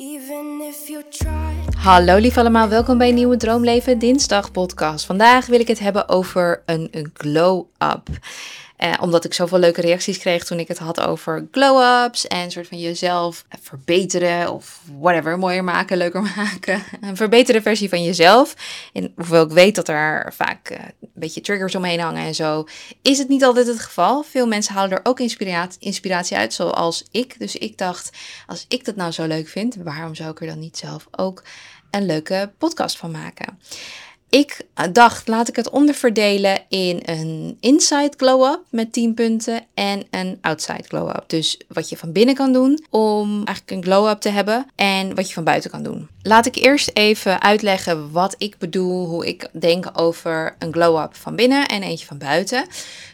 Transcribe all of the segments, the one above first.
Even if you try. Hallo lief allemaal, welkom bij een nieuwe Droomleven Dinsdag podcast. Vandaag wil ik het hebben over een, een glow-up. Eh, omdat ik zoveel leuke reacties kreeg toen ik het had over glow-ups en soort van jezelf verbeteren of whatever, mooier maken, leuker maken. Een verbeterde versie van jezelf. En hoewel ik weet dat er vaak eh, een beetje triggers omheen hangen en zo, is het niet altijd het geval. Veel mensen halen er ook inspiratie, inspiratie uit, zoals ik. Dus ik dacht, als ik dat nou zo leuk vind, waarom zou ik er dan niet zelf ook een leuke podcast van maken? Ik dacht, laat ik het onderverdelen in een inside glow-up met 10 punten en een outside glow-up. Dus wat je van binnen kan doen om eigenlijk een glow-up te hebben en wat je van buiten kan doen. Laat ik eerst even uitleggen wat ik bedoel, hoe ik denk over een glow-up van binnen en eentje van buiten.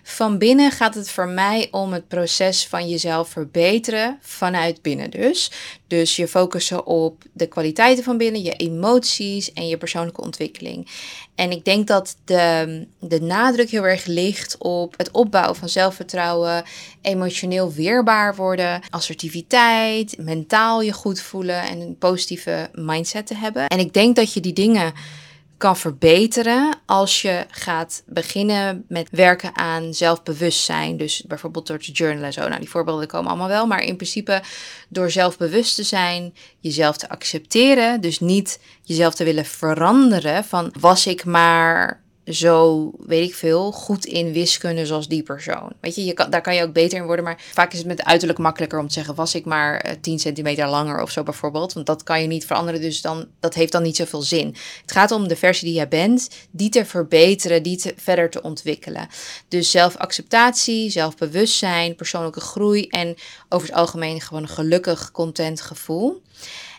Van binnen gaat het voor mij om het proces van jezelf verbeteren vanuit binnen dus. Dus je focussen op de kwaliteiten van binnen, je emoties en je persoonlijke ontwikkeling. En ik denk dat de, de nadruk heel erg ligt op het opbouwen van zelfvertrouwen, emotioneel weerbaar worden, assertiviteit, mentaal je goed voelen en een positieve mindset te hebben. En ik denk dat je die dingen kan verbeteren als je gaat beginnen met werken aan zelfbewustzijn. Dus bijvoorbeeld door te journalen en zo. Nou, die voorbeelden komen allemaal wel. Maar in principe door zelfbewust te zijn, jezelf te accepteren. Dus niet jezelf te willen veranderen van was ik maar zo, weet ik veel, goed in wiskunde zoals die persoon. Weet je, je kan, daar kan je ook beter in worden. Maar vaak is het met uiterlijk makkelijker om te zeggen... was ik maar 10 eh, centimeter langer of zo bijvoorbeeld. Want dat kan je niet veranderen, dus dan, dat heeft dan niet zoveel zin. Het gaat om de versie die jij bent, die te verbeteren, die te, verder te ontwikkelen. Dus zelfacceptatie, zelfbewustzijn, persoonlijke groei... en over het algemeen gewoon een gelukkig, content gevoel.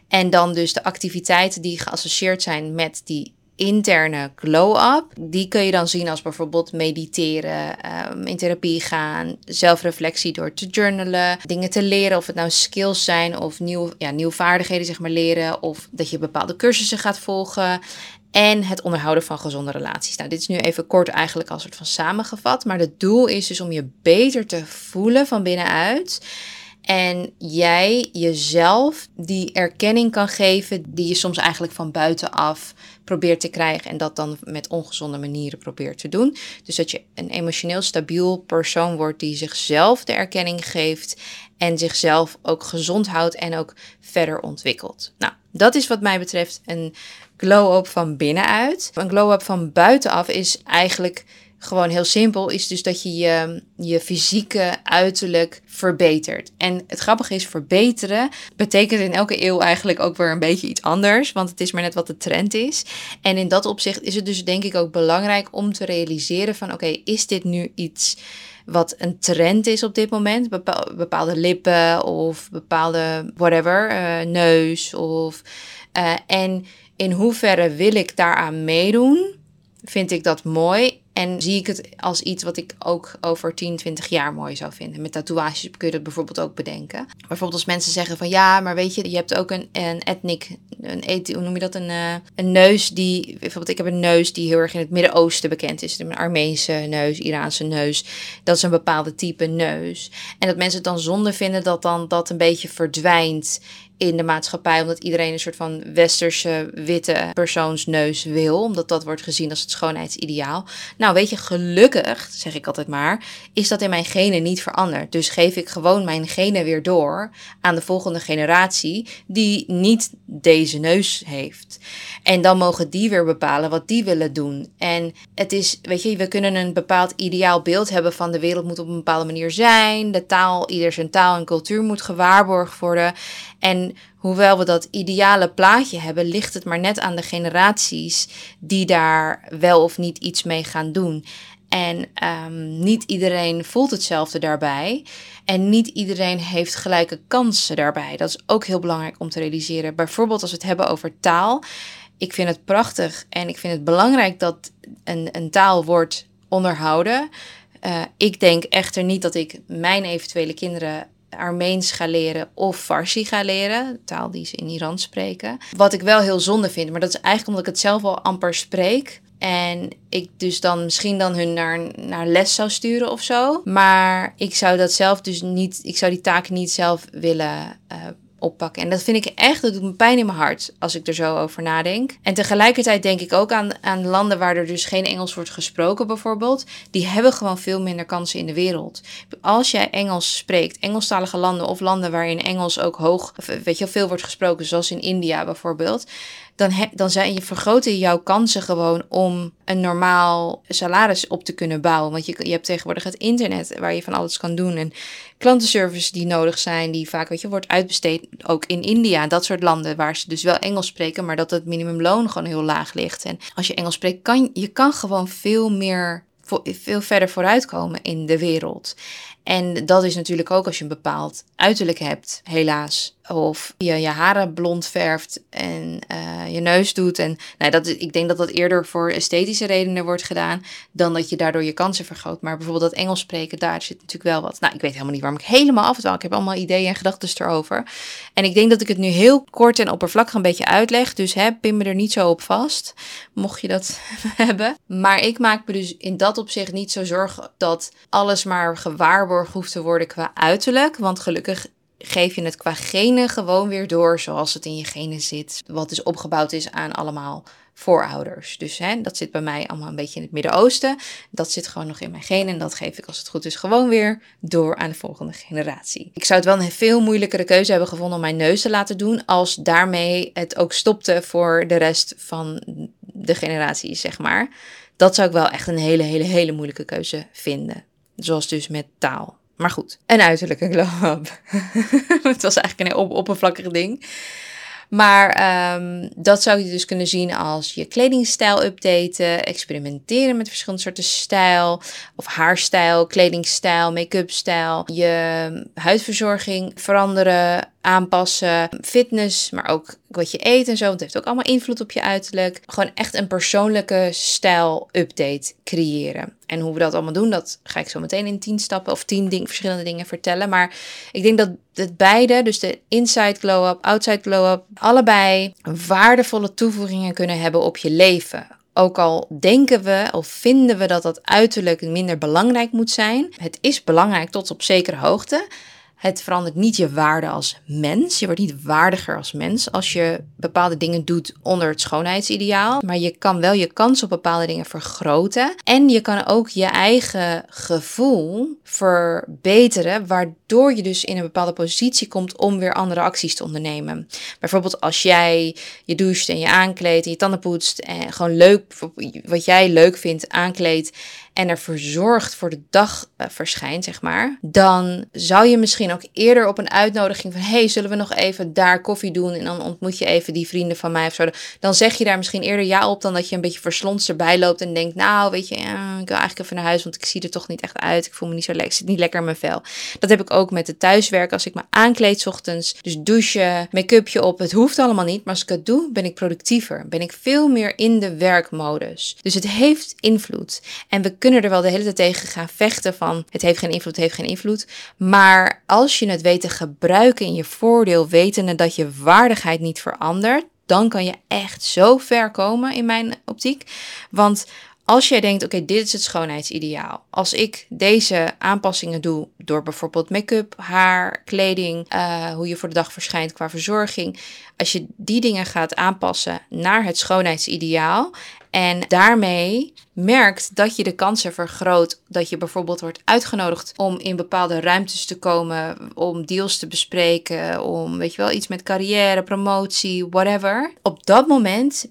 En dan dus de activiteiten die geassocieerd zijn met die interne glow-up. Die kun je dan zien als bijvoorbeeld mediteren, um, in therapie gaan, zelfreflectie door te journalen, dingen te leren, of het nou skills zijn of nieuw, ja, nieuwe vaardigheden zeg maar leren, of dat je bepaalde cursussen gaat volgen. En het onderhouden van gezonde relaties. Nou, dit is nu even kort eigenlijk als soort van samengevat. Maar het doel is dus om je beter te voelen van binnenuit. En jij jezelf die erkenning kan geven die je soms eigenlijk van buitenaf probeert te krijgen en dat dan met ongezonde manieren probeert te doen. Dus dat je een emotioneel stabiel persoon wordt die zichzelf de erkenning geeft en zichzelf ook gezond houdt en ook verder ontwikkelt. Nou, dat is wat mij betreft een glow-up van binnenuit. Een glow-up van buitenaf is eigenlijk gewoon heel simpel, is dus dat je je, fysieke uiterlijk verbetert. En het grappige is, verbeteren betekent in elke eeuw eigenlijk ook weer een beetje iets anders, want het is maar net wat de trend is. En in dat opzicht is het dus denk ik ook belangrijk om te realiseren van oké, is dit nu iets wat een trend is op dit moment? Bepaalde lippen of bepaalde whatever, uh, neus of... Uh, en in hoeverre wil ik daaraan meedoen? Vind ik dat mooi? En zie ik het als iets wat ik ook over 10, 20 jaar mooi zou vinden. Met tatoeages kun je dat bijvoorbeeld ook bedenken. Bijvoorbeeld als mensen zeggen van ja, maar weet je, je hebt ook een, een ethnic, een, hoe noem je dat, een, uh, een neus die, bijvoorbeeld ik heb een neus die heel erg in het Midden-Oosten bekend is. Een Armeense neus, Iraanse neus. Dat is een bepaalde type neus. En dat mensen het dan zonde vinden dat dan dat een beetje verdwijnt in de maatschappij, omdat iedereen een soort van westerse witte persoonsneus wil, omdat dat wordt gezien als het schoonheidsideaal. Nou, weet je, gelukkig, zeg ik altijd maar, is dat in mijn genen niet veranderd. Dus geef ik gewoon mijn genen weer door aan de volgende generatie die niet deze neus heeft. En dan mogen die weer bepalen wat die willen doen. En het is, weet je, we kunnen een bepaald ideaal beeld hebben van de wereld moet op een bepaalde manier zijn. De taal, ieder zijn taal en cultuur moet gewaarborgd worden. En hoewel we dat ideale plaatje hebben, ligt het maar net aan de generaties die daar wel of niet iets mee gaan doen. En um, niet iedereen voelt hetzelfde daarbij. En niet iedereen heeft gelijke kansen daarbij. Dat is ook heel belangrijk om te realiseren. Bijvoorbeeld als we het hebben over taal. Ik vind het prachtig en ik vind het belangrijk dat een, een taal wordt onderhouden. Uh, ik denk echter niet dat ik mijn eventuele kinderen Armeens ga leren of Farsi ga leren, taal die ze in Iran spreken. Wat ik wel heel zonde vind, maar dat is eigenlijk omdat ik het zelf al amper spreek. En ik dus dan misschien dan hun naar, naar les zou sturen of zo. Maar ik zou dat zelf dus niet, ik zou die taken niet zelf willen uh, oppakken. En dat vind ik echt, dat doet me pijn in mijn hart als ik er zo over nadenk. En tegelijkertijd denk ik ook aan, aan landen waar er dus geen Engels wordt gesproken bijvoorbeeld. Die hebben gewoon veel minder kansen in de wereld. Als jij Engels spreekt, Engelstalige landen of landen waarin Engels ook hoog, weet je, veel wordt gesproken, zoals in India bijvoorbeeld dan, dan zijn je, vergroten jouw kansen gewoon om een normaal salaris op te kunnen bouwen. Want je, je hebt tegenwoordig het internet waar je van alles kan doen. En klantenservice die nodig zijn, die vaak weet je, wordt uitbesteed. Ook in India, dat soort landen waar ze dus wel Engels spreken, maar dat het minimumloon gewoon heel laag ligt. En als je Engels spreekt, kan je kan gewoon veel meer veel verder vooruitkomen in de wereld. En dat is natuurlijk ook als je een bepaald uiterlijk hebt, helaas. Of je je haren blond verft en uh, je neus doet. En nou, dat, ik denk dat dat eerder voor esthetische redenen wordt gedaan. Dan dat je daardoor je kansen vergroot. Maar bijvoorbeeld dat Engels spreken, daar zit natuurlijk wel wat. Nou, ik weet helemaal niet waarom ik helemaal afdwaal. Ik heb allemaal ideeën en gedachten erover. En ik denk dat ik het nu heel kort en oppervlakkig een beetje uitleg. Dus hè, pin me er niet zo op vast. Mocht je dat hebben. Maar ik maak me dus in dat opzicht niet zo zorgen dat alles maar gewaarborgd hoeft te worden qua uiterlijk. Want gelukkig geef je het qua genen gewoon weer door zoals het in je genen zit. Wat dus opgebouwd is aan allemaal voorouders. Dus hè, dat zit bij mij allemaal een beetje in het Midden-Oosten. Dat zit gewoon nog in mijn genen en dat geef ik als het goed is gewoon weer door aan de volgende generatie. Ik zou het wel een veel moeilijkere keuze hebben gevonden om mijn neus te laten doen als daarmee het ook stopte voor de rest van de generatie, zeg maar. Dat zou ik wel echt een hele, hele, hele moeilijke keuze vinden. Zoals dus met taal. Maar goed, een uiterlijke glow-up. het was eigenlijk een oppervlakkig ding. Maar ehm, dat zou je dus kunnen zien als je kledingstijl updaten, experimenteren met verschillende soorten stijl, of haarstijl, kledingstijl, make-up stijl, je huidverzorging veranderen, aanpassen, fitness, maar ook wat je eet en zo. Want het heeft ook allemaal invloed op je uiterlijk. Gewoon echt een persoonlijke stijl-update creëren. En hoe we dat allemaal doen, dat ga ik zo meteen in tien stappen of tien ding, verschillende dingen vertellen. Maar ik denk dat het beide, dus de inside glow-up, outside glow-up, allebei waardevolle toevoegingen kunnen hebben op je leven. Ook al denken we of vinden we dat dat uiterlijk minder belangrijk moet zijn, het is belangrijk tot op zekere hoogte. Het verandert niet je waarde als mens. Je wordt niet waardiger als mens als je bepaalde dingen doet onder het schoonheidsideaal. Maar je kan wel je kans op bepaalde dingen vergroten. En je kan ook je eigen gevoel verbeteren, waardoor je dus in een bepaalde positie komt om weer andere acties te ondernemen. Bijvoorbeeld als jij je doucht en je aankleedt en je tanden poetst en gewoon leuk, wat jij leuk vindt, aankleedt en er verzorgd voor de dag uh, verschijnt, zeg maar, dan zou je misschien ook eerder op een uitnodiging van: hey, zullen we nog even daar koffie doen? En dan ontmoet je even die vrienden van mij of zo. Dan zeg je daar misschien eerder ja op dan dat je een beetje verslonst erbij loopt en denkt: Nou, weet je, ik wil eigenlijk even naar huis, want ik zie er toch niet echt uit. Ik voel me niet zo lekker, ik zit niet lekker in mijn vel. Dat heb ik ook met het thuiswerk. Als ik me aankleed ochtends, dus douchen, make-upje op, het hoeft allemaal niet. Maar als ik het doe, ben ik productiever. Ben ik veel meer in de werkmodus. Dus het heeft invloed. En we kunnen er wel de hele tijd tegen gaan vechten van het heeft geen invloed, het heeft geen invloed. Maar als je het weet te gebruiken in je voordeel, wetende dat je waardigheid niet verandert, dan kan je echt zo ver komen in mijn optiek. Want als jij denkt, oké, dit is het schoonheidsideaal. Als ik deze aanpassingen doe door bijvoorbeeld make-up, haar, kleding, uh, hoe je voor de dag verschijnt qua verzorging. Als je die dingen gaat aanpassen naar het schoonheidsideaal en daarmee merkt dat je de kansen vergroot dat je bijvoorbeeld wordt uitgenodigd om in bepaalde ruimtes te komen, om deals te bespreken, om weet je wel iets met carrière, promotie, whatever. Op dat moment,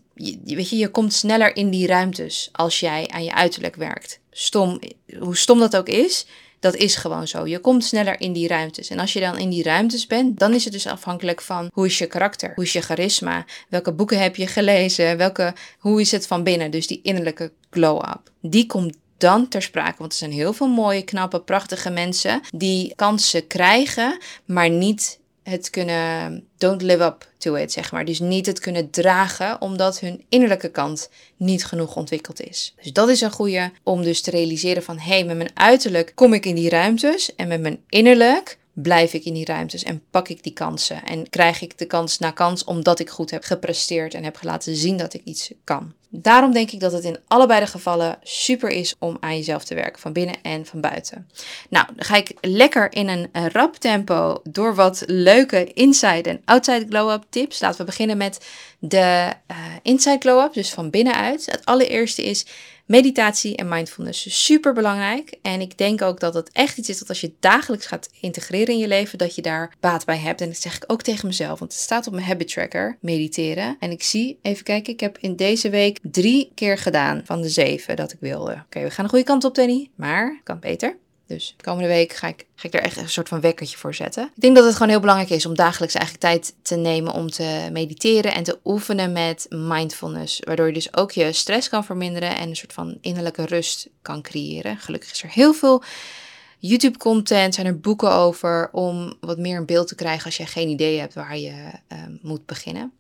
weet je, je komt sneller in die ruimtes als jij aan je uiterlijk werkt. Stom, hoe stom dat ook is, dat is gewoon zo. Je komt sneller in die ruimtes. En als je dan in die ruimtes bent, dan is het dus afhankelijk van hoe is je karakter, hoe is je charisma, welke boeken heb je gelezen, welke, hoe is het van binnen. Dus die innerlijke glow-up. Die komt dan ter sprake. Want er zijn heel veel mooie, knappe, prachtige mensen die kansen krijgen, maar niet het kunnen, don't live up to it, zeg maar. Dus niet het kunnen dragen, omdat hun innerlijke kant niet genoeg ontwikkeld is. Dus dat is een goede om dus te realiseren van, hé, hey, met mijn uiterlijk kom ik in die ruimtes en met mijn innerlijk blijf ik in die ruimtes en pak ik die kansen en krijg ik de kans na kans omdat ik goed heb gepresteerd en heb laten zien dat ik iets kan. Daarom denk ik dat het in allebei de gevallen super is om aan jezelf te werken, van binnen en van buiten. Nou, dan ga ik lekker in een rap tempo door wat leuke inside en outside glow-up tips. Laten we beginnen met de uh, inside glow-up, dus van binnenuit. Het allereerste is meditatie en mindfulness. Super belangrijk. En ik denk ook dat het echt iets is dat als je dagelijks gaat integreren in je leven, dat je daar baat bij hebt. En dat zeg ik ook tegen mezelf, want het staat op mijn habit tracker, mediteren. En ik zie, even kijken, ik heb in deze week drie keer gedaan van de zeven dat ik wilde. Oké, we gaan de goede kant op, Danny. Maar kan beter. Dus de komende week ga ik, ga ik er echt een soort van wekkertje voor zetten. Ik denk dat het gewoon heel belangrijk is om dagelijks eigenlijk tijd te nemen om te mediteren en te oefenen met mindfulness. Waardoor je dus ook je stress kan verminderen en een soort van innerlijke rust kan creëren. Gelukkig is er heel veel YouTube-content, zijn er boeken over om wat meer een beeld te krijgen als je geen idee hebt waar je uh, moet beginnen.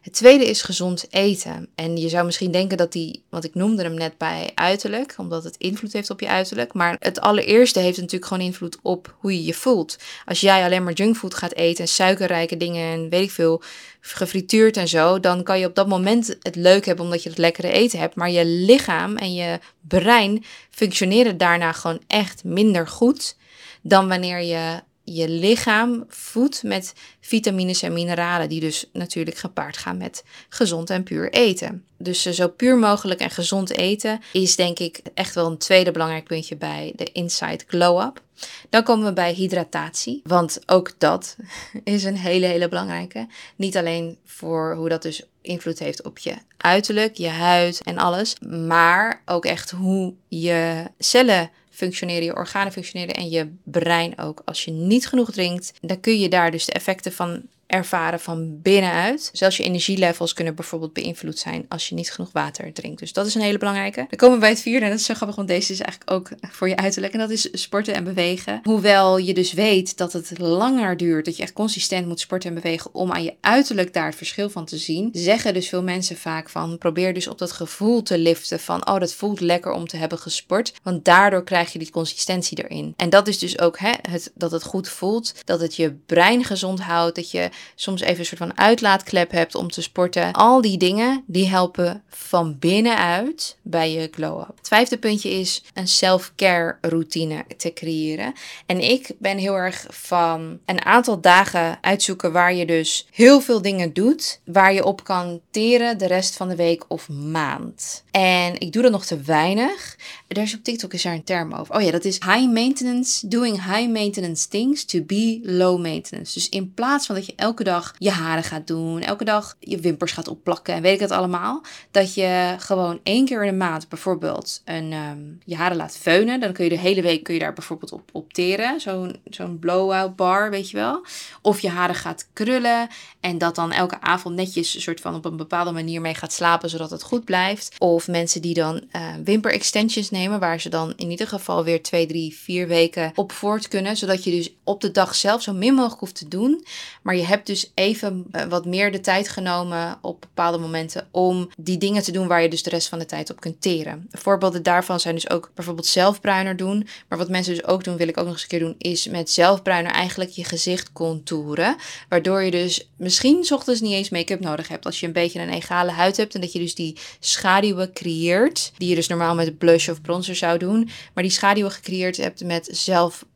Het tweede is gezond eten. En je zou misschien denken dat die, want ik noemde hem net bij uiterlijk, omdat het invloed heeft op je uiterlijk. Maar het allereerste heeft natuurlijk gewoon invloed op hoe je je voelt. Als jij alleen maar junkfood gaat eten en suikerrijke dingen en weet ik veel, gefrituurd en zo, dan kan je op dat moment het leuk hebben omdat je het lekkere eten hebt. Maar je lichaam en je brein functioneren daarna gewoon echt minder goed dan wanneer je je lichaam voedt met vitamines en mineralen, die dus natuurlijk gepaard gaan met gezond en puur eten. Dus eh, zo puur mogelijk en gezond eten is denk ik echt wel een tweede belangrijk puntje bij de Inside Glow Up. Dan komen we bij hydratatie, want ook dat is een hele, hele belangrijke. Niet alleen voor hoe dat dus invloed heeft op je uiterlijk, je huid en alles, maar ook echt hoe je cellen functioneren, je organen functioneren en je brein ook. Als je niet genoeg drinkt, dan kun je daar dus de effecten van ervaren van binnenuit. Zelfs je energielevels kunnen bijvoorbeeld beïnvloed zijn als je niet genoeg water drinkt. Dus dat is een hele belangrijke. Dan komen we bij het vierde en dat is zo grappig, want deze is eigenlijk ook voor je uiterlijk. En dat is sporten en bewegen. Hoewel je dus weet dat het langer duurt, dat je echt consistent moet sporten en bewegen om aan je uiterlijk daar het verschil van te zien, zeggen dus veel mensen vaak van probeer dus op dat gevoel te liften van oh dat voelt lekker om te hebben gesport, want daardoor krijg je die consistentie erin. En dat is dus ook hè, het, dat het goed voelt, dat het je brein gezond houdt, dat je soms even een soort van uitlaatklep hebt om te sporten. Al die dingen die helpen van binnenuit bij je glow-up. Het vijfde puntje is een self-care routine te creëren. En ik ben heel erg van een aantal dagen uitzoeken waar je dus heel veel dingen doet, waar je op kan teren de rest van de week of maand. En ik doe dat nog te weinig. Er is op TikTok is daar een term over. Oh ja, dat is high maintenance, doing high maintenance things to be low maintenance. Dus in plaats van dat je dag je haren gaat doen, elke dag je wimpers gaat opplakken en weet ik het allemaal, dat je gewoon één keer in de maand bijvoorbeeld een, ehm, je haren laat feunen. Dan kun je de hele week kun je daar bijvoorbeeld op opteren. Zo'n zo'n blow-out bar, weet je wel. Of je haren gaat krullen en dat dan elke avond netjes een soort van op een bepaalde manier mee gaat slapen, zodat het goed blijft. Of mensen die dan uh, wimper extensions nemen, waar ze dan in ieder geval weer twee, drie, vier weken op voort kunnen. Zodat je dus op de dag zelf zo min mogelijk hoeft te doen. Maar je hebt dus even eh, wat meer de tijd genomen op bepaalde momenten om die dingen te doen waar je dus de rest van de tijd op kunt teren. Voorbeelden daarvan zijn dus ook bijvoorbeeld zelfbruiner doen. Maar wat mensen dus ook doen, wil ik ook nog eens een keer doen, is met zelfbruiner eigenlijk je gezicht contouren. Waardoor je dus misschien ochtends niet eens make-up nodig hebt. Als je een beetje een egale huid hebt en dat je dus die schaduwen creëert, die je dus normaal met blush of bronzer zou doen, maar die schaduwen gecreëerd hebt met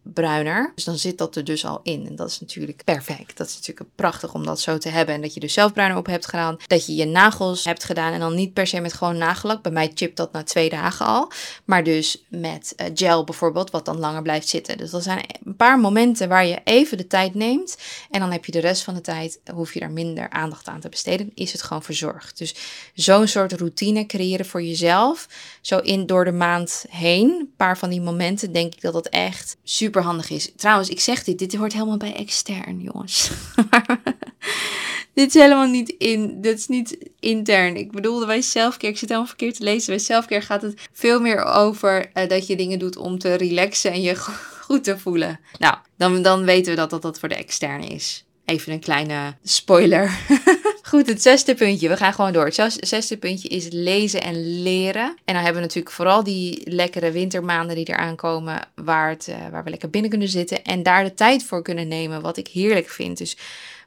zelfbruiner. Dus dan zit dat er dus al in. En dat is natuurlijk perfect. Dat is natuurlijk prachtig om dat zo te hebben. En dat je dus zelfbruiner op hebt gedaan. Dat je je nagels hebt gedaan. En dan niet per se met gewoon nagellak. Bij mij chipt dat na twee dagen al. Maar dus met uh, gel bijvoorbeeld, wat dan langer blijft zitten. Dus dat zijn een paar momenten waar je even de tijd neemt. En dan heb je de rest van de tijd, hoef je daar minder aandacht aan te besteden. Is het gewoon verzorgd. Dus zo'n soort routine creëren voor jezelf. Zo in door de maand heen. Een paar van die momenten denk ik dat dat echt super handig is. Trouwens, ik zeg dit, dit hoort helemaal bij extern, jongens. dit is helemaal niet in, dit is niet intern. Ik bedoelde bij zelfcare, ik zit helemaal verkeerd te lezen. Bij zelfcare gaat het veel meer over uh, dat je dingen doet om te relaxen en je goed te voelen. Nou, dan, dan weten we dat, dat dat voor de externe is. Even een kleine spoiler. Goed, het zesde puntje. We gaan gewoon door. Het zesde puntje is lezen en leren. En dan hebben we natuurlijk vooral die lekkere wintermaanden die eraan komen, waar, het, uh, waar we lekker binnen kunnen zitten en daar de tijd voor kunnen nemen, wat ik heerlijk vind. Dus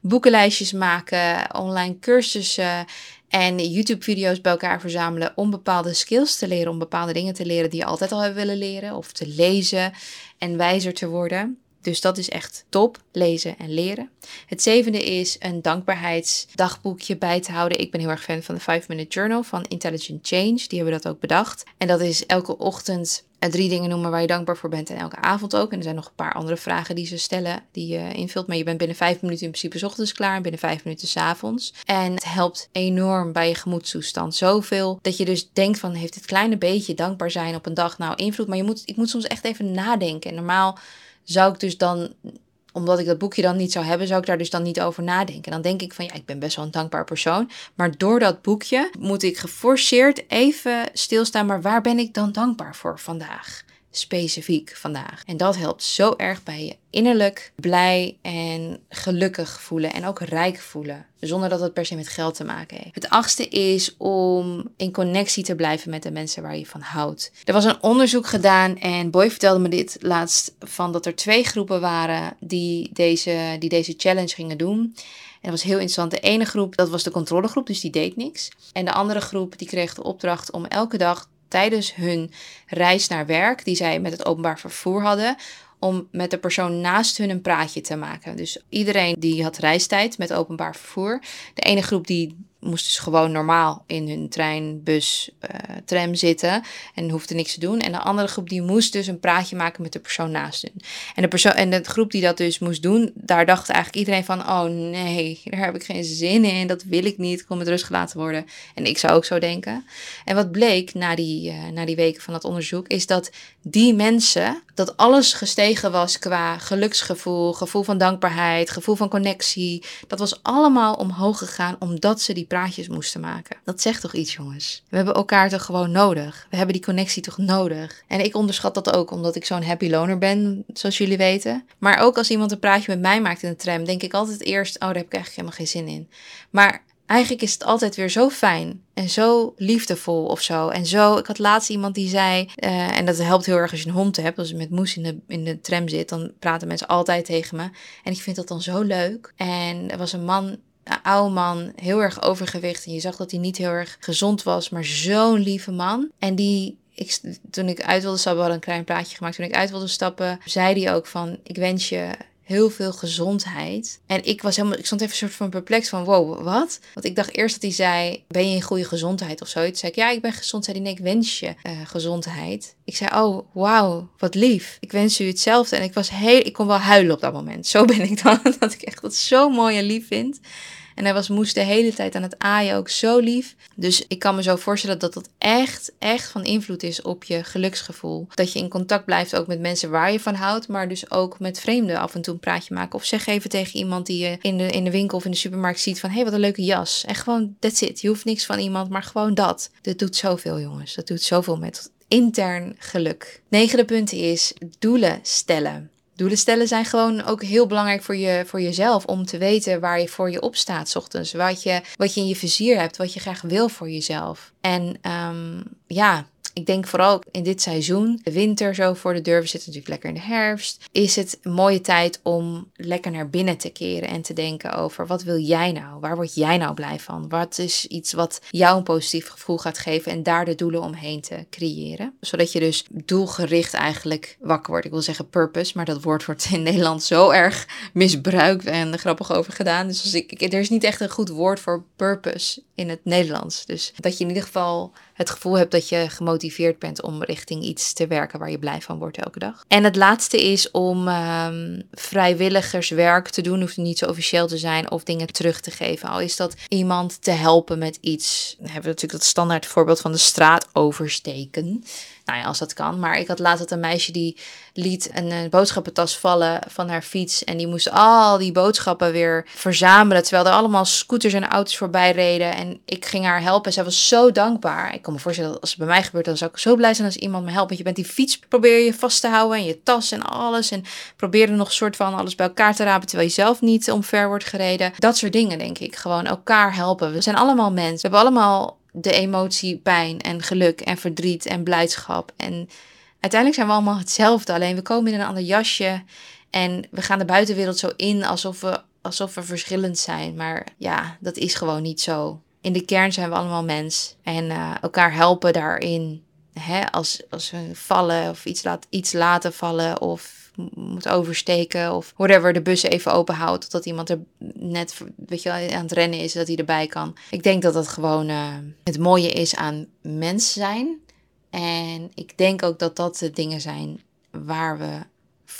boekenlijstjes maken, online cursussen en YouTube-video's bij elkaar verzamelen om bepaalde skills te leren, om bepaalde dingen te leren die je altijd al hebt willen leren, of te lezen en wijzer te worden. Dus dat is echt top, lezen en leren. Het zevende is een dankbaarheidsdagboekje bij te houden. Ik ben heel erg fan van de 5 Minute Journal van Intelligent Change. Die hebben dat ook bedacht. En dat is elke ochtend drie dingen noemen waar je dankbaar voor bent en elke avond ook. En er zijn nog een paar andere vragen die ze stellen, die je invult. Maar je bent binnen vijf minuten in principe s ochtends klaar en binnen vijf minuten s avonds. En het helpt enorm bij je gemoedstoestand. Zoveel dat je dus denkt van, heeft dit kleine beetje dankbaar zijn op een dag nou invloed? Maar je moet, ik moet soms echt even nadenken. En normaal zou ik dus dan, omdat ik dat boekje dan niet zou hebben, zou ik daar dus dan niet over nadenken. Dan denk ik van ja, ik ben best wel een dankbaar persoon. Maar door dat boekje moet ik geforceerd even stilstaan. Maar waar ben ik dan dankbaar voor vandaag? Specifiek vandaag. En dat helpt zo erg bij je innerlijk blij en gelukkig voelen en ook rijk voelen. Zonder dat het per se met geld te maken heeft. Het achtste is om in connectie te blijven met de mensen waar je van houdt. Er was een onderzoek gedaan en Boy vertelde me dit laatst van dat er twee groepen waren die deze, die deze challenge gingen doen. En dat was heel interessant. De ene groep, dat was de controlegroep, dus die deed niks. En de andere groep, die kreeg de opdracht om elke dag tijdens hun reis naar werk, die zij met het openbaar vervoer hadden, om met de persoon naast hun een praatje te maken. Dus iedereen die had reistijd met openbaar vervoer. De ene groep die moest dus gewoon normaal in hun trein, bus, uh, tram zitten en hoefde niks te doen. En de andere groep die moest dus een praatje maken met de persoon naast hun. En de, persoon, en de groep die dat dus moest doen, daar dacht eigenlijk iedereen van, oh nee, daar heb ik geen zin in, dat wil ik niet, ik wil met rust gelaten worden. En ik zou ook zo denken. En wat bleek na die, uh, na die weken van dat onderzoek, is dat die mensen, dat alles gestegen was qua geluksgevoel, gevoel van dankbaarheid, gevoel van connectie, dat was allemaal omhoog gegaan omdat ze die praatjes moesten maken. Dat zegt toch iets, jongens? We hebben elkaar toch gewoon nodig? We hebben die connectie toch nodig? En ik onderschat dat ook, omdat ik zo'n happy loner ben, zoals jullie weten. Maar ook als iemand een praatje met mij maakt in de tram, denk ik altijd eerst: oh, daar heb ik eigenlijk helemaal geen zin in. Maar eigenlijk is het altijd weer zo fijn en zo liefdevol of zo. En zo, ik had laatst iemand die zei, uh, en dat helpt heel erg als je een hond hebt, als je met Moes in de, in de tram zit, dan praten mensen altijd tegen me. En ik vind dat dan zo leuk. En er was een man een oude man, heel erg overgewicht. En je zag dat hij niet heel erg gezond was, maar zo'n lieve man. En die, toen ik uit wilde stappen, we een klein plaatje gemaakt. Toen ik uit wilde stappen, zei hij ook van, ik wens je heel veel gezondheid. En ik was helemaal, ik stond even een soort van perplex van, wow, wat? Want ik dacht eerst dat hij zei, ben je in goede gezondheid of zoiets? Zei ik, ja, ik ben gezond. Zei hij, nee, ik wens je uh, gezondheid. Ik zei, oh, wauw, wat lief. Ik wens u hetzelfde. En ik was heel, ik kon wel huilen op dat moment. Zo ben ik dan, dat ik echt dat zo mooi en lief vind. En hij was moest de hele tijd aan het aaien, ook zo lief. Dus ik kan me zo voorstellen dat dat echt, echt van invloed is op je geluksgevoel. Dat je in contact blijft ook met mensen waar je van houdt, maar dus ook met vreemden af en toe een praatje maken. Of zeg even tegen iemand die je in de, in de winkel of in de supermarkt ziet van, hé, hey, wat een leuke jas. En gewoon, that's it. Je hoeft niks van iemand, maar gewoon dat. Dat doet zoveel, jongens. Dat doet zoveel met intern geluk. Negende punt is doelen stellen. Doelen stellen zijn gewoon ook heel belangrijk voor, je, voor jezelf. Om te weten waar je voor je opstaat s ochtends. Wat je, wat je in je vizier hebt. Wat je graag wil voor jezelf. En um, ja, ik denk vooral in dit seizoen, de winter zo voor de deur, we zitten natuurlijk lekker in de herfst, is het een mooie tijd om lekker naar binnen te keren en te denken over wat wil jij nou? Waar word jij nou blij van? Wat is iets wat jou een positief gevoel gaat geven en daar de doelen omheen te creëren? Zodat je dus doelgericht eigenlijk wakker wordt. Ik wil zeggen purpose, maar dat woord wordt in Nederland zo erg misbruikt en grappig over gedaan. Dus als ik, er is niet echt een goed woord voor purpose in het Nederlands. Dus dat je in ieder geval het gevoel hebt dat je gemotiveerd bent om richting iets te werken waar je blij van wordt elke dag. En het laatste is om um, vrijwilligerswerk te doen. Hoeft niet zo officieel te zijn of dingen terug te geven. Al is dat iemand te helpen met iets. Dan hebben we natuurlijk dat standaard voorbeeld van de straat oversteken. Nou ja, als dat kan. Maar ik had laatst een meisje die liet een, een boodschappentas vallen van haar fiets. En die moest al die boodschappen weer verzamelen. Terwijl er allemaal scooters en auto's voorbij reden. En ik ging haar helpen. En zij was zo dankbaar. Ik kan me voorstellen dat als het bij mij gebeurt, dan zou ik zo blij zijn als iemand me helpt. Want je bent die fiets, probeer je vast te houden. En je tas en alles. En probeer er nog een soort van alles bij elkaar te rapen. Terwijl je zelf niet omver wordt gereden. Dat soort dingen, denk ik. Gewoon elkaar helpen. We zijn allemaal mensen. We hebben allemaal de emotie pijn en geluk en verdriet en blijdschap. En uiteindelijk zijn we allemaal hetzelfde, alleen we komen in een ander jasje en we gaan de buitenwereld zo in alsof we, alsof we verschillend zijn. Maar ja, dat is gewoon niet zo. In de kern zijn we allemaal mens en uh, elkaar helpen daarin. Hè, als, als we vallen of iets, laat, iets laten vallen of moet oversteken of whatever, de bus even open houdt. Totdat iemand er net weet je, aan het rennen is, dat hij erbij kan. Ik denk dat dat gewoon uh, het mooie is aan mens zijn. En ik denk ook dat dat de dingen zijn waar we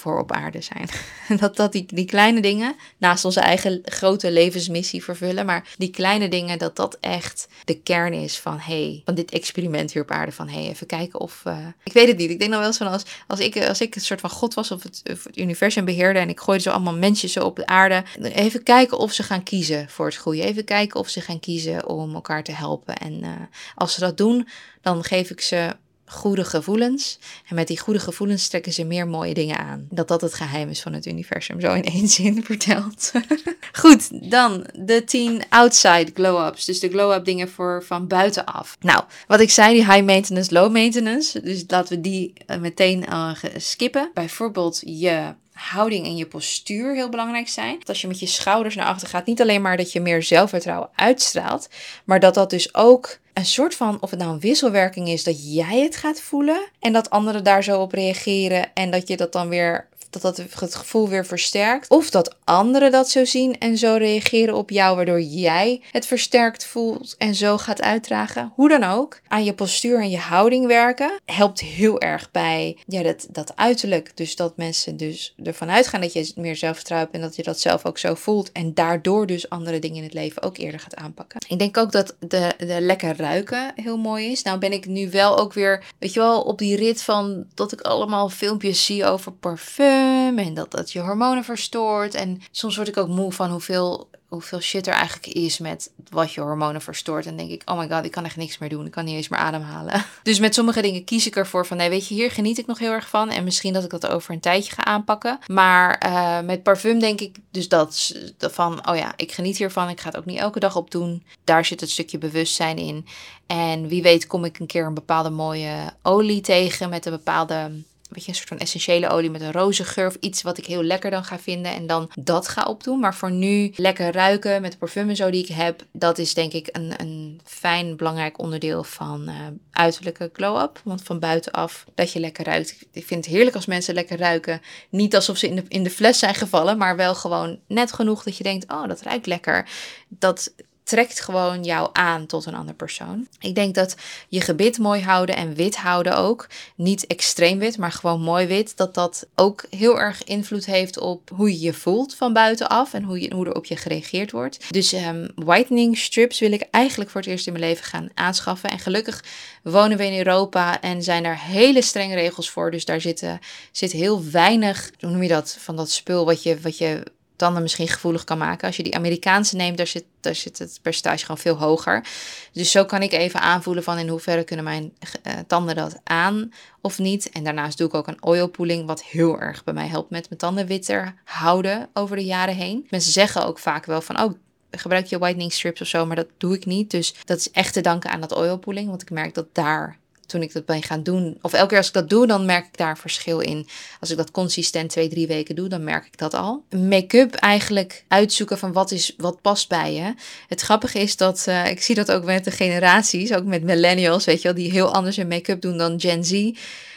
voor op aarde zijn. dat dat die, die kleine dingen, naast onze eigen grote levensmissie vervullen, maar die kleine dingen, dat dat echt de kern is van, hey, van dit experiment hier op aarde. Van, hey, even kijken of, uh, ik weet het niet. Ik denk dan wel eens van, als, als, ik, als ik een soort van God was of het, het universum beheerde en ik gooide zo allemaal mensen zo op de aarde, even kijken of ze gaan kiezen voor het goede. Even kijken of ze gaan kiezen om elkaar te helpen. En uh, als ze dat doen, dan geef ik ze goede gevoelens. En met die goede gevoelens trekken ze meer mooie dingen aan. Dat dat het geheim is van het universum, zo in één zin verteld. Goed, dan de 10 outside glow-ups. Dus de glow-up dingen voor van buitenaf. Nou, wat ik zei, die high maintenance, low maintenance. Dus laten we die uh, meteen uh, skippen. Bijvoorbeeld je houding en je postuur heel belangrijk zijn. Dat als je met je schouders naar achter gaat, niet alleen maar dat je meer zelfvertrouwen uitstraalt, maar dat dat dus ook een soort van, of het nou een wisselwerking is, dat jij het gaat voelen en dat anderen daar zo op reageren en dat je dat dan weer dat dat het gevoel weer versterkt. Of dat anderen dat zo zien en zo reageren op jou, waardoor jij het versterkt voelt en zo gaat uitdragen. Hoe dan ook, aan je postuur en je houding werken helpt heel erg bij ja, dat, dat uiterlijk. Dus dat mensen dus ervan uitgaan dat je meer zelfvertrouwen hebt en dat je dat zelf ook zo voelt. En daardoor dus andere dingen in het leven ook eerder gaat aanpakken. Ik denk ook dat de, de lekker ruiken heel mooi is. Nou ben ik nu wel ook weer, weet je wel, op die rit van dat ik allemaal filmpjes zie over parfum en dat dat je hormonen verstoort. En soms word ik ook moe van hoeveel, hoeveel shit er eigenlijk is met wat je hormonen verstoort. En denk ik, oh my god, ik kan echt niks meer doen. Ik kan niet eens meer ademhalen. Dus met sommige dingen kies ik ervoor van, nee, weet je, hier geniet ik nog heel erg van. En misschien dat ik dat over een tijdje ga aanpakken. Maar uh, met parfum denk ik dus dat van, oh ja, ik geniet hiervan. Ik ga het ook niet elke dag op doen. Daar zit het stukje bewustzijn in. En wie weet kom ik een keer een bepaalde mooie olie tegen met een bepaalde een soort van essentiële olie met een roze geur of iets wat ik heel lekker dan ga vinden en dan dat ga opdoen. Maar voor nu lekker ruiken met de parfum en zo die ik heb, dat is denk ik een, een fijn belangrijk onderdeel van uh, uiterlijke glow-up. Want van buitenaf dat je lekker ruikt. Ik vind het heerlijk als mensen lekker ruiken. Niet alsof ze in de, in de fles zijn gevallen, maar wel gewoon net genoeg dat je denkt, oh dat ruikt lekker. Dat trekt gewoon jou aan tot een andere persoon. Ik denk dat je gebit mooi houden en wit houden ook, niet extreem wit, maar gewoon mooi wit, dat dat ook heel erg invloed heeft op hoe je je voelt van buitenaf en hoe, je, hoe er op je gereageerd wordt. Dus um, whitening strips wil ik eigenlijk voor het eerst in mijn leven gaan aanschaffen. En gelukkig wonen we in Europa en zijn daar hele strenge regels voor. Dus daar zit, zit heel weinig, hoe noem je dat, van dat spul wat je, wat je tanden misschien gevoelig kan maken. Als je die Amerikaanse neemt, daar zit, daar zit het percentage gewoon veel hoger. Dus zo kan ik even aanvoelen van in hoeverre kunnen mijn uh, tanden dat aan of niet. En daarnaast doe ik ook een oil pooling, wat heel erg bij mij helpt met mijn tanden witter houden over de jaren heen. Mensen zeggen ook vaak wel van, oh, gebruik je whitening strips of zo, maar dat doe ik niet. Dus dat is echt te danken aan dat oil pooling, want ik merk dat daar toen ik dat ben gaan doen, of elke keer als ik dat doe, dan merk ik daar verschil in. Als ik dat consistent twee, drie weken doe, dan merk ik dat al. Make-up eigenlijk uitzoeken van wat, is, wat past bij je. Het grappige is dat, uh, ik zie dat ook met de generaties, ook met millennials, weet je wel, die heel anders in make-up doen dan Gen Z.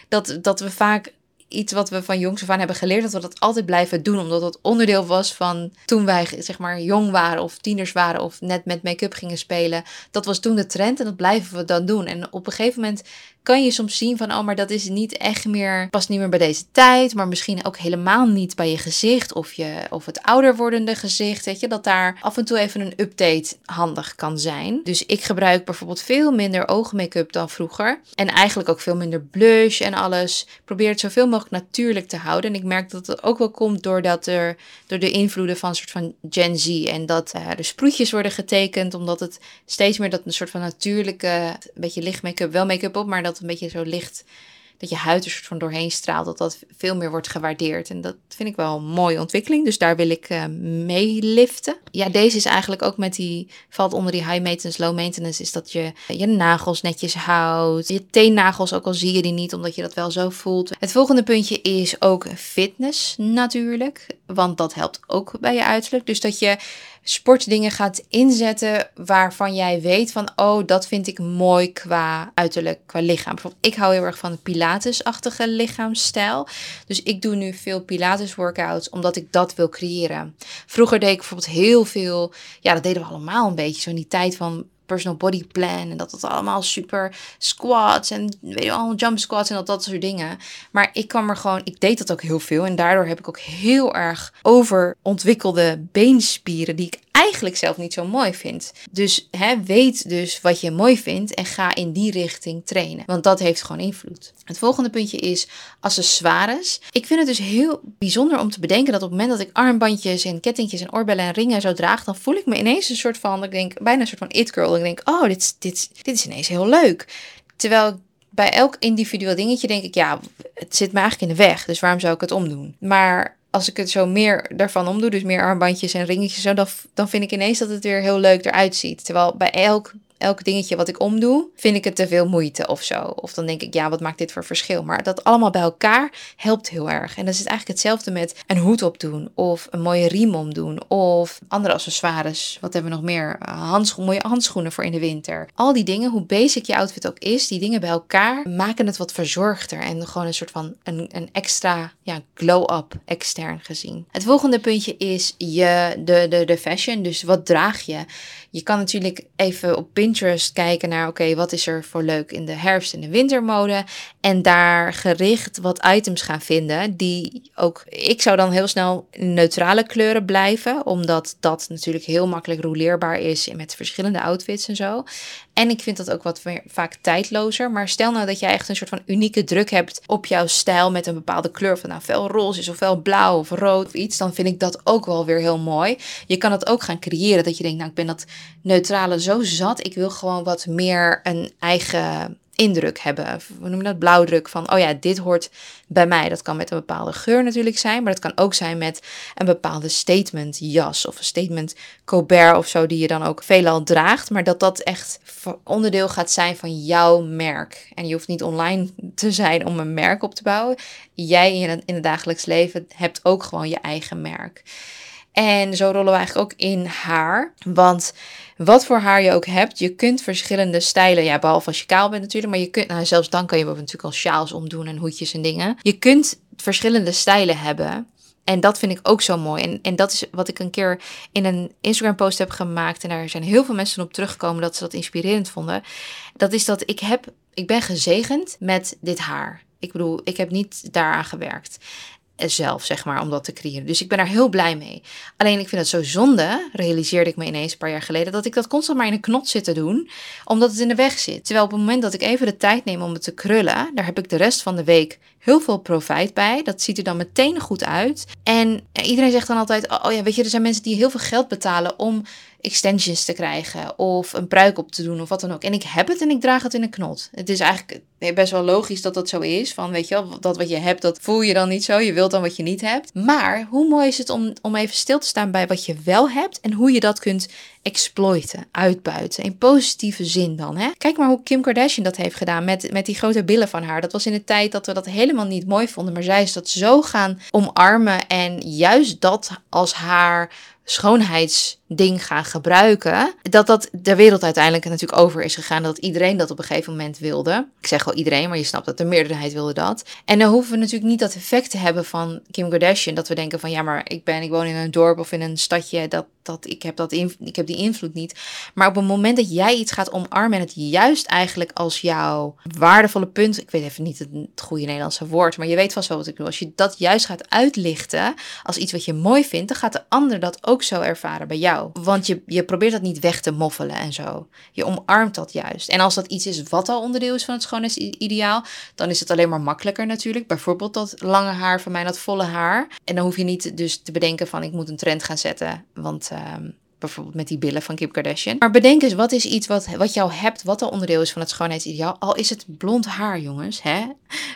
Dat, dat we vaak iets wat we van jongs af hebben geleerd, dat we dat altijd blijven doen, omdat dat onderdeel was van toen wij zeg maar jong waren of tieners waren of net met make-up gingen spelen. Dat was toen de trend en dat blijven we dan doen. En op een gegeven moment kan je soms zien van, oh, maar dat is niet echt meer, past niet meer bij deze tijd, maar misschien ook helemaal niet bij je gezicht of, je, of het ouder wordende gezicht, weet je, dat daar af en toe even een update handig kan zijn. Dus ik gebruik bijvoorbeeld veel minder oogmake-up dan vroeger en eigenlijk ook veel minder blush en alles. Probeer het zoveel mogelijk natuurlijk te houden. En ik merk dat het ook wel komt doordat er, door de invloeden van een soort van Gen Z en dat de sproetjes worden getekend, omdat het steeds meer dat een soort van natuurlijke, een beetje licht make-up, wel make-up op, maar dat een beetje zo licht dat je huid er soort van doorheen straalt, dat dat veel meer wordt gewaardeerd. En dat vind ik wel een mooie ontwikkeling. Dus daar wil ik uh, mee liften. Ja, deze is eigenlijk ook met die, valt onder die high maintenance, low maintenance, is dat je je nagels netjes houdt. Je teennagels, ook al zie je die niet, omdat je dat wel zo voelt. Het volgende puntje is ook fitness natuurlijk. Want dat helpt ook bij je uiterlijk. Dus dat je sportdingen gaat inzetten waarvan jij weet van, oh, dat vind ik mooi qua uiterlijk, qua lichaam. Bijvoorbeeld, ik hou heel erg van de Pilates-achtige lichaamsstijl. Dus ik doe nu veel Pilates-workouts omdat ik dat wil creëren. Vroeger deed ik bijvoorbeeld heel veel, ja, dat deden we allemaal een beetje, zo in die tijd van personal body plan en dat het allemaal super squats en weet je al jump squats en dat dat soort dingen. Maar ik kwam er gewoon, ik deed dat ook heel veel en daardoor heb ik ook heel erg overontwikkelde beenspieren die ik eigenlijk zelf niet zo mooi vind. Dus hè, weet dus wat je mooi vindt en ga in die richting trainen. Want dat heeft gewoon invloed. Het volgende puntje is accessoires. Ik vind het dus heel bijzonder om te bedenken dat op het moment dat ik armbandjes en kettingjes en oorbellen en ringen zo draag, dan voel ik me ineens een soort van, ik denk bijna een soort van it girl. Ik denk, oh, dit, dit, dit is ineens heel leuk. Terwijl bij elk individueel dingetje denk ik, ja, het zit me eigenlijk in de weg. Dus waarom zou ik het omdoen? Maar als ik het zo meer daarvan omdoe, dus meer armbandjes en ringetjes, zo, dan, dan vind ik ineens dat het weer heel leuk eruit ziet. Terwijl bij elk elk dingetje wat ik omdoe, vind ik het te veel moeite of zo. Of dan denk ik, ja, wat maakt dit voor verschil? Maar dat allemaal bij elkaar helpt heel erg. En dat is eigenlijk hetzelfde met een hoed opdoen of een mooie riem omdoen of andere accessoires. Wat hebben we nog meer? Handscho mooie handschoenen voor in de winter. Al die dingen, hoe basic je outfit ook is, die dingen bij elkaar maken het wat verzorgder en gewoon een soort van een, een extra ja, glow-up extern gezien. Het volgende puntje is je, de, de, de fashion. Dus wat draag je? Je kan natuurlijk even op Kijken naar, oké, wat is er voor leuk in de herfst- en de wintermode? En daar gericht wat items gaan vinden die ook, ik zou dan heel snel neutrale kleuren blijven, omdat dat natuurlijk heel makkelijk roleerbaar is met verschillende outfits en zo. En ik vind dat ook wat meer, vaak tijdlozer. Maar stel nou dat jij echt een soort van unieke druk hebt op jouw stijl met een bepaalde kleur. Van nou, fel roze is of fel blauw of rood of iets. Dan vind ik dat ook wel weer heel mooi. Je kan het ook gaan creëren. Dat je denkt, nou ik ben dat neutrale zo zat. Ik wil gewoon wat meer een eigen indruk hebben. We noemen dat blauwdruk van, oh ja, dit hoort bij mij. Dat kan met een bepaalde geur natuurlijk zijn, maar dat kan ook zijn met een bepaalde statement jas of een statement Colbert of zo, die je dan ook veelal draagt, maar dat dat echt onderdeel gaat zijn van jouw merk. En je hoeft niet online te zijn om een merk op te bouwen. Jij in in het dagelijks leven hebt ook gewoon je eigen merk. En zo rollen we eigenlijk ook in haar. Want wat voor haar je ook hebt, je kunt verschillende stijlen, ja, behalve als je kaal bent natuurlijk, maar je kunt, nou, zelfs dan kan je natuurlijk al sjaals omdoen en hoedjes en dingen. Je kunt verschillende stijlen hebben. En dat vind ik ook zo mooi. En, en dat is wat ik een keer in een Instagram post heb gemaakt. En daar zijn heel veel mensen op teruggekomen dat ze dat inspirerend vonden. Dat is dat ik heb, ik ben gezegend met dit haar. Ik bedoel, ik heb niet daaraan gewerkt zelf, zeg maar, om dat te creëren. Dus ik ben daar heel blij mee. Alleen ik vind het zo zonde, realiseerde ik me ineens een paar jaar geleden, dat ik dat constant maar in een knot zit te doen, omdat het in de weg zit. Terwijl op het moment dat ik even de tijd neem om het te krullen, daar heb ik de rest van de week heel veel profijt bij. Dat ziet er dan meteen goed uit. En iedereen zegt dan altijd, oh, oh ja, weet je, er zijn mensen die heel veel geld betalen om extensions te krijgen of een pruik op te doen of wat dan ook. En ik heb het en ik draag het in een knot. Het is eigenlijk best wel logisch dat dat zo is. Van weet je wel, dat wat je hebt, dat voel je dan niet zo. Je wilt dan wat je niet hebt. Maar hoe mooi is het om, om even stil te staan bij wat je wel hebt en hoe je dat kunt exploiten, uitbuiten. In positieve zin dan. Hè? Kijk maar hoe Kim Kardashian dat heeft gedaan met, met die grote billen van haar. Dat was in de tijd dat we dat helemaal niet mooi vonden. Maar zij is dat zo gaan omarmen en juist dat als haar schoonheids ding gaan gebruiken, dat dat de wereld uiteindelijk natuurlijk over is gegaan. Dat iedereen dat op een gegeven moment wilde. Ik zeg wel iedereen, maar je snapt dat de meerderheid wilde dat. En dan hoeven we natuurlijk niet dat effect te hebben van Kim Kardashian. Dat we denken van ja, maar ik ben, ik woon in een dorp of in een stadje. Dat, dat, ik, heb dat ik heb die invloed niet. Maar op het moment dat jij iets gaat omarmen en het juist eigenlijk als jouw waardevolle punt. Ik weet even niet het, het goede Nederlandse woord, maar je weet vast wel wat ik bedoel. Als je dat juist gaat uitlichten als iets wat je mooi vindt, dan gaat de ander dat ook zo ervaren bij jou. Want je, je probeert dat niet weg te moffelen en zo. Je omarmt dat juist. En als dat iets is wat al onderdeel is van het schoonheidsideaal, dan is het alleen maar makkelijker natuurlijk. Bijvoorbeeld dat lange haar van mij, dat volle haar. En dan hoef je niet dus te bedenken van ik moet een trend gaan zetten, want... Ehm, bijvoorbeeld met die billen van Kim Kardashian. Maar bedenk eens, wat is iets wat, wat jou hebt, wat al onderdeel is van het schoonheidsideaal? Al is het blond haar, jongens. Hè?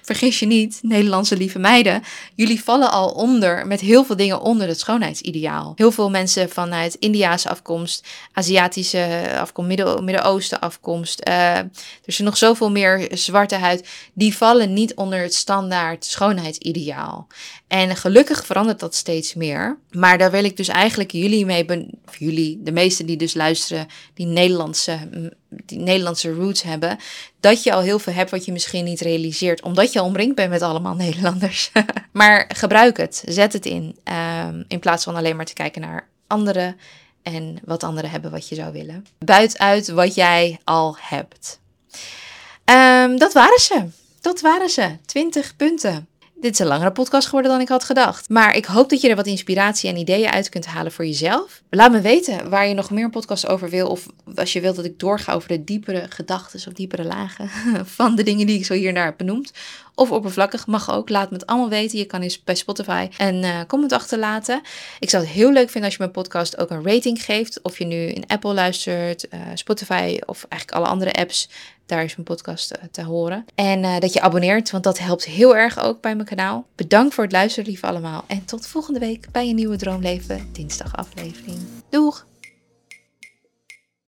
Vergis je niet, Nederlandse lieve meiden. Jullie vallen al onder, met heel veel dingen onder het schoonheidsideaal. Heel veel mensen vanuit Indiaanse afkomst, Aziatische afkomst, Midden-Oosten afkomst. Uh, er nog zoveel meer zwarte huid. Die vallen niet onder het standaard schoonheidsideaal. En gelukkig verandert dat steeds meer. Maar daar wil ik dus eigenlijk jullie mee, de meesten die dus luisteren, die Nederlandse, die Nederlandse roots hebben, dat je al heel veel hebt wat je misschien niet realiseert, omdat je omringd bent met allemaal Nederlanders. maar gebruik het, zet het in, um, in plaats van alleen maar te kijken naar anderen en wat anderen hebben wat je zou willen. Buit uit wat jij al hebt. Um, dat waren ze. Dat waren ze. 20 punten. Dit is een langere podcast geworden dan ik had gedacht. Maar ik hoop dat je er wat inspiratie en ideeën uit kunt halen voor jezelf. Laat me weten waar je nog meer een podcast over wil. Of als je wilt dat ik doorga over de diepere gedachten of diepere lagen van de dingen die ik zo hier heb benoemd. Of oppervlakkig mag ook. Laat me het allemaal weten. Je kan eens bij Spotify een uh, comment achterlaten. Ik zou het heel leuk vinden als je mijn podcast ook een rating geeft. Of je nu in Apple luistert, uh, Spotify of eigenlijk alle andere apps. Daar is mijn podcast eh, te horen. En dat je abonneert, want dat helpt heel erg ook bij mijn kanaal. Bedankt voor het luisteren, lieve allemaal. En tot volgende week bij een nieuwe Droomleven dinsdag aflevering. Doeg!